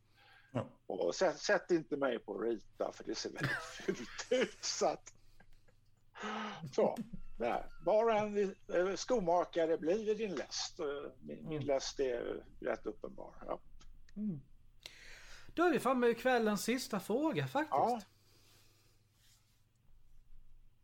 Ja. Och sätt, sätt, inte mig på att rita för det ser väldigt fult ut. Så, att, så där. Var och en eh, skomakare blir din läst. Min, min mm. läst är rätt uppenbar. Ja. Mm. Då är vi framme vid kvällens sista fråga faktiskt. Ja.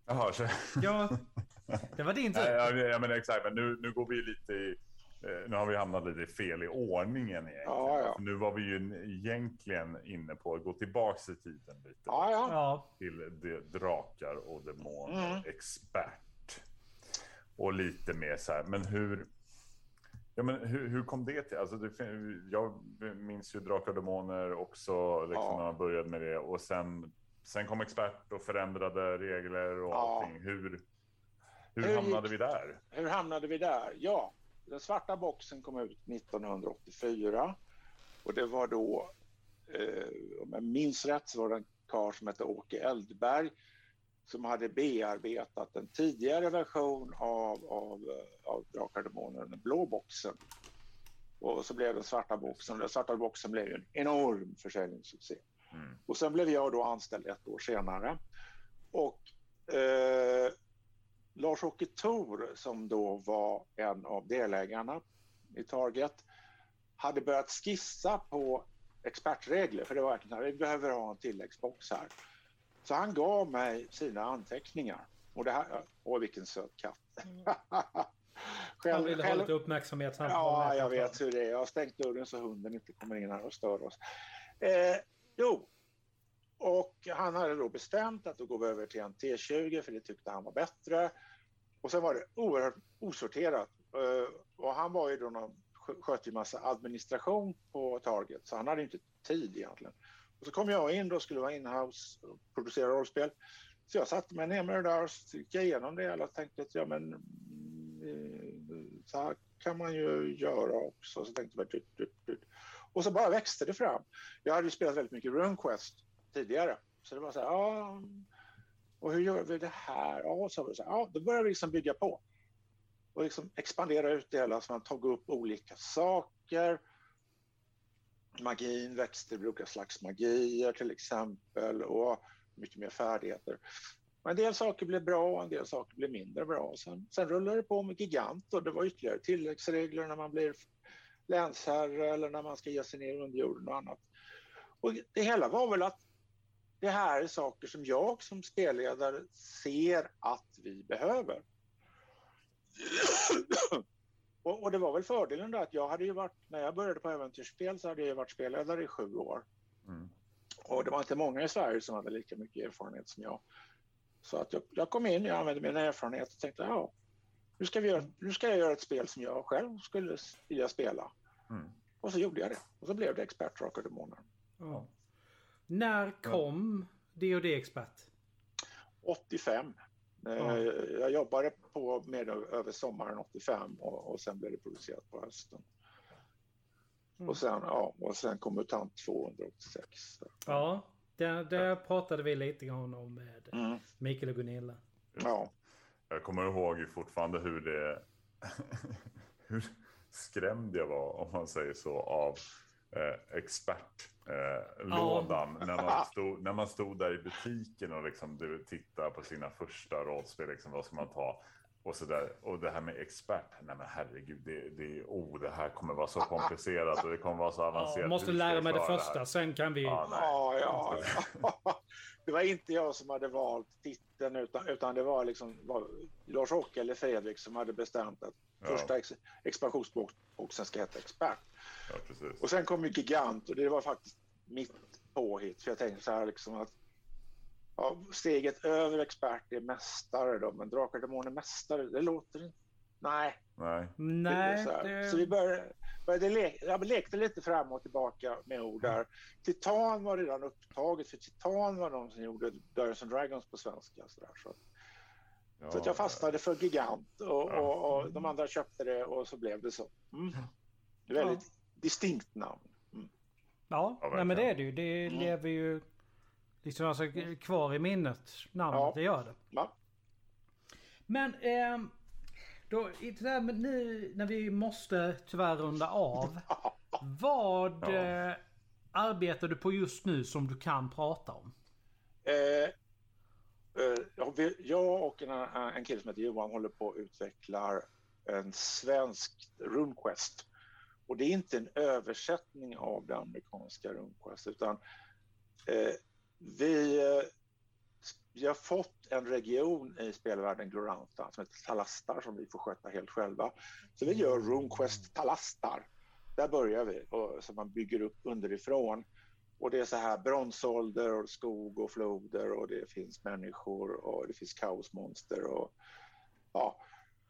Jaha, så... Ja, det var din tur. Ja, ja, men exakt. Men nu, nu går vi lite i... Eh, nu har vi hamnat lite fel i ordningen egentligen. Ja, ja. Nu var vi ju egentligen inne på att gå tillbaks i tiden lite. Ja, ja. Till de, drakar och demoner, mm. expert. Och lite mer så här, men hur... Ja, men hur, hur kom det till? Alltså det, jag minns ju Drakar och Demoner också, liksom, ja. när man började med det. Och sen, sen kom expert och förändrade regler och ja. allting. Hur, hur, hur hamnade vi där? Hur hamnade vi där? Ja, den svarta boxen kom ut 1984. Och det var då, eh, om jag minns rätt, så var det en karl som hette Åke Eldberg som hade bearbetat en tidigare version av, av, av Drakar den blå boxen. Och så blev den svarta boxen. Den svarta boxen blev en enorm försäljningssuccé. Mm. Och sen blev jag då anställd ett år senare. Och eh, Lars-Åke Thor som då var en av delägarna i Target hade börjat skissa på expertregler för det var verkligen vi behöver ha en tilläggsbox här. Så han gav mig sina anteckningar. Och det här, åh vilken söt katt. Mm. själv, han ville ha lite uppmärksamhet. ja, jag vet hur det är. Jag har stängt dörren så hunden inte kommer in här och stör oss. Eh, jo, och han hade då bestämt att då går vi över till en T20 för det tyckte han var bättre. Och sen var det oerhört osorterat. Eh, och han var ju då någon, skötte ju massa administration på Target så han hade inte tid egentligen. Och så kom jag in då och skulle vara inhouse och producera rollspel. Så jag satte mig ner med det där och gick igenom det och tänkte att ja men eh, så här kan man ju göra också. Så tänkte jag dut, dut, dut. Och så bara växte det fram. Jag hade ju spelat väldigt mycket RunQuest tidigare. Så det var så här, ja, och hur gör vi det här? Ja, så var det så här, ja, då började vi liksom bygga på och liksom expandera ut det hela så man tog upp olika saker magin växte till olika slags magier till exempel och mycket mer färdigheter. En del saker blev bra och en del saker blev mindre bra. Sen, sen rullade det på med gigant och det var ytterligare tilläggsregler när man blir länsherre eller när man ska ge sig ner under jorden och annat. Och det hela var väl att det här är saker som jag som spelledare ser att vi behöver. och, och, det var väl fördelen då att jag hade ju varit, när jag började på äventyrsspel så hade jag varit spelledare i sju år. Mm. Och det var inte många i Sverige som hade lika mycket erfarenhet som jag. Så att jag, jag kom in, jag använde min erfarenhet och tänkte ja, nu ska, vi göra, nu ska jag göra ett spel som jag själv skulle vilja spela. Mm. Och så gjorde jag det. Och så blev det Expert Drakar Demoner. Ja. När kom D&D Expert? 85. Ja. Jag jobbade på med över sommaren 85 och, och sen blev det producerat på hösten. Mm. Och, sen, ja, och sen kom MUTANT 286. Ja, det, det pratade vi lite grann om med mm. Mikael och Gunilla. Ja. Jag kommer ihåg fortfarande hur det... hur skrämd jag var, om man säger så, av eh, expertlådan. Eh, när, man stod, när man stod där i butiken och liksom, du tittar på sina första rollspel, liksom, vad ska man ta? Och, så där. och det här med expert, nej men herregud, det, det, oh, det här kommer vara så komplicerat och det kommer vara så avancerat. Ja, måste lära mig det första, det sen kan vi... Ja, ja, ja. Det var inte jag som hade valt titeln utan, utan det var liksom var Lars-Åke eller Fredrik som hade bestämt att första ex, expansionsboxen ska heta Expert. Ja, och sen kom ju Gigant och det var faktiskt mitt påhitt. För jag tänkte så här liksom att ja, steget över expert är mästare då, men Drakar Demoner mästare, det låter inte... Nej. Nej. Nej så, det... så, vi började, började le jag lekte lite fram och tillbaka med ord där. Titan var redan upptaget, för Titan var de som gjorde Dungeons and Dragons på svenska. Så, där, så. Ja, så att jag fastnade för Gigant och, ja. och, och, de andra köpte det och så blev det så. Mm. Det är väldigt ja. distinkt namn. Mm. Ja, nej, men det är det ju. Det mm. lever ju liksom alltså kvar i minnet. Namnet, ja. det gör det. Ja. Men eh, då, där med nu när vi måste tyvärr runda av. vad ja. eh, arbetar du på just nu som du kan prata om? Eh, eh, jag och en, en kille som heter Johan håller på att utveckla en svensk RuneQuest. Och det är inte en översättning av det amerikanska RuneQuest utan eh, vi, eh, vi har fått en region i spelvärlden, Gloranta, som heter Talastar som vi får sköta helt själva. Så vi gör RuneQuest Talastar. Där börjar vi, och, så man bygger upp underifrån. Och det är så här bronsålder och skog och floder och det finns människor och det finns kaosmonster och ja.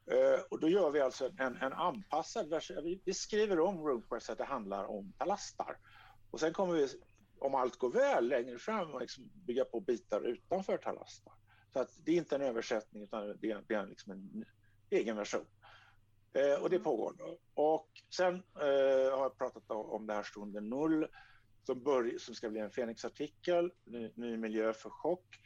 Eh, och då gör vi alltså en, en anpassad version. Vi, skriver om så att det handlar om talastar. Och sen kommer vi om allt går väl längre fram och liksom bygga på bitar utanför Talasta. Så att det är inte en översättning utan det är, det är liksom en egen version. Eh, och det pågår. Och sen eh, har jag pratat om det här stunden null som, som ska bli en Fenix-artikel, ny, ny, miljö för chock.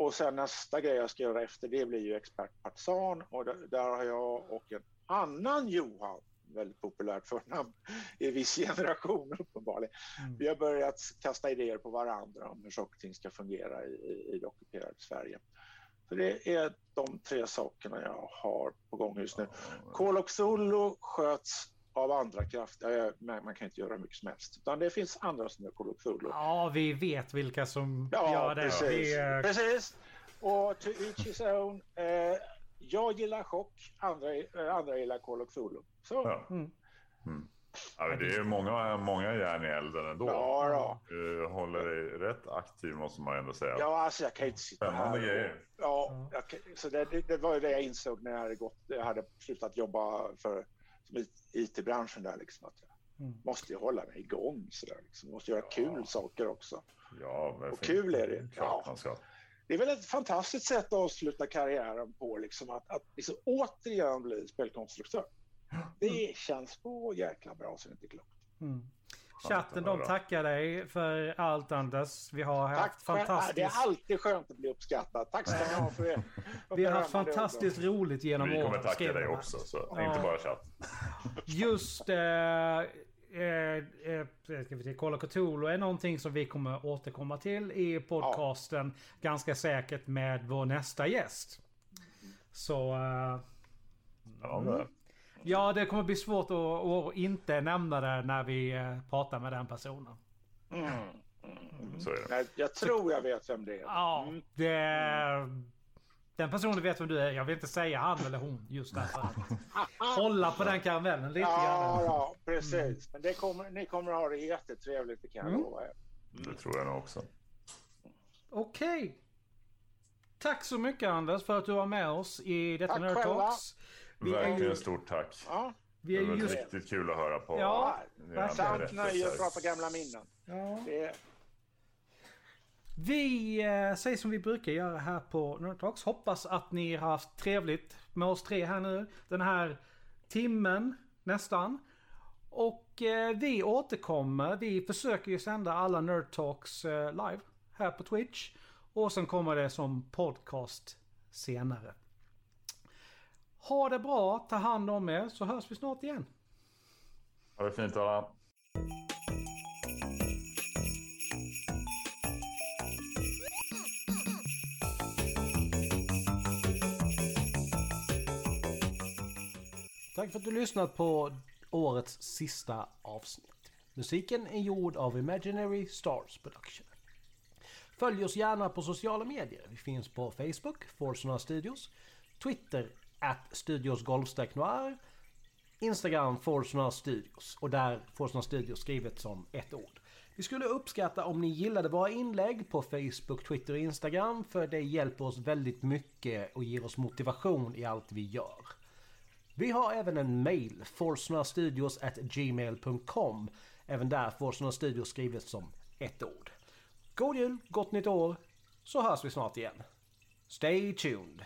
Och sen nästa grej jag ska göra efter det blir ju expert partisan och där, har jag och en annan Johan väldigt populärt förnamn i viss generation uppenbarligen. Mm. Vi har börjat kasta idéer på varandra om hur saker och ting ska fungera i, i, i ockuperade Sverige. Så det är de tre sakerna jag har på gång just nu. Of Zulu sköts av andra krafter. Man kan inte göra mycket som helst. Utan det finns andra som gör Zulu. Ja, vi vet vilka som ja, gör det. Precis. Det precis. Och to each his own. Eh, jag gillar chock, andra, eh, andra gillar Call of Cthulhu. Så. Ja. Mm. Mm. Ja, det är många, många järn i elden ändå. Ja, ja. Du håller dig rätt aktiv måste man ändå säga. Ja, alltså jag kan inte sitta Spännande här. grejer. Ja, jag, så det, det, det, var ju det jag insåg när jag hade, gått, jag hade slutat jobba för IT-branschen där. Liksom, att jag mm. måste ju hålla mig igång. Så där, liksom. Måste göra ja. kul saker också. Ja, och kul är det. Ja det är väl ett fantastiskt sätt att avsluta karriären på, liksom, att, att liksom återigen bli spelkonstruktör. Det känns så jäkla bra så det är inte klokt. Mm. Chatten de tackar dig för allt Anders. Vi har haft Tack fantastiskt... Det är alltid skönt att bli uppskattad. Tack ska ni ha för det. Vi har haft fantastiskt roligt genom åren. Vi kommer tacka dig också, så ja. inte bara chatt. Just eh, eh, eh, ska vi se, of Cthulhu är någonting som vi kommer återkomma till i podcasten. Ja. Ganska säkert med vår nästa gäst. Så... Eh, ja, mm. Ja, det kommer bli svårt att, att, inte nämna det när vi eh, pratar med den personen. Mm. Så är det. Nej, jag tror jag vet vem det är. Ja, Mm. det... Den personen vet vem du är. Jag vill inte säga han eller hon just därför. Hålla på den karamellen lite Ja, grann. ja, precis. Men det kommer, ni kommer att ha det jättetrevligt, det kan jag Mm. lova er. Det tror jag nog också. Okej. Tack så mycket Anders för att du var med oss i detta Nerd. Talks. Vi är Verkligen ju, stort tack. Ja, vi Det är var ju just... riktigt kul att höra på. Ja, verkligen. sant nöje att prata gamla minnen. Ja. Det Vi eh, säger som vi brukar göra här på Nerd Talks. Hoppas att ni har haft trevligt med oss tre här nu. Den här timmen nästan. Och eh, vi återkommer. Vi försöker ju sända alla Nerd Talks eh, live här på Twitch. Och sen kommer det som podcast senare. Ha det bra, ta hand om er så hörs vi snart igen. Ha det fint alla. Tack för att du lyssnat på årets sista avsnitt. Musiken är gjord av Imaginary Stars Production. Följ oss gärna på sociala medier. Vi finns på Facebook, Forsona Studios, Twitter, at Studios Noir, Instagram, Forsona Studios och där Forsona Studios skrivet som ett ord. Vi skulle uppskatta om ni gillade våra inlägg på Facebook, Twitter och Instagram för det hjälper oss väldigt mycket och ger oss motivation i allt vi gör. Vi har även en mail, forsnastudios@gmail.com. Även där Forsna Studios skrivet som ett ord. God jul, gott nytt år, så hörs vi snart igen. Stay tuned!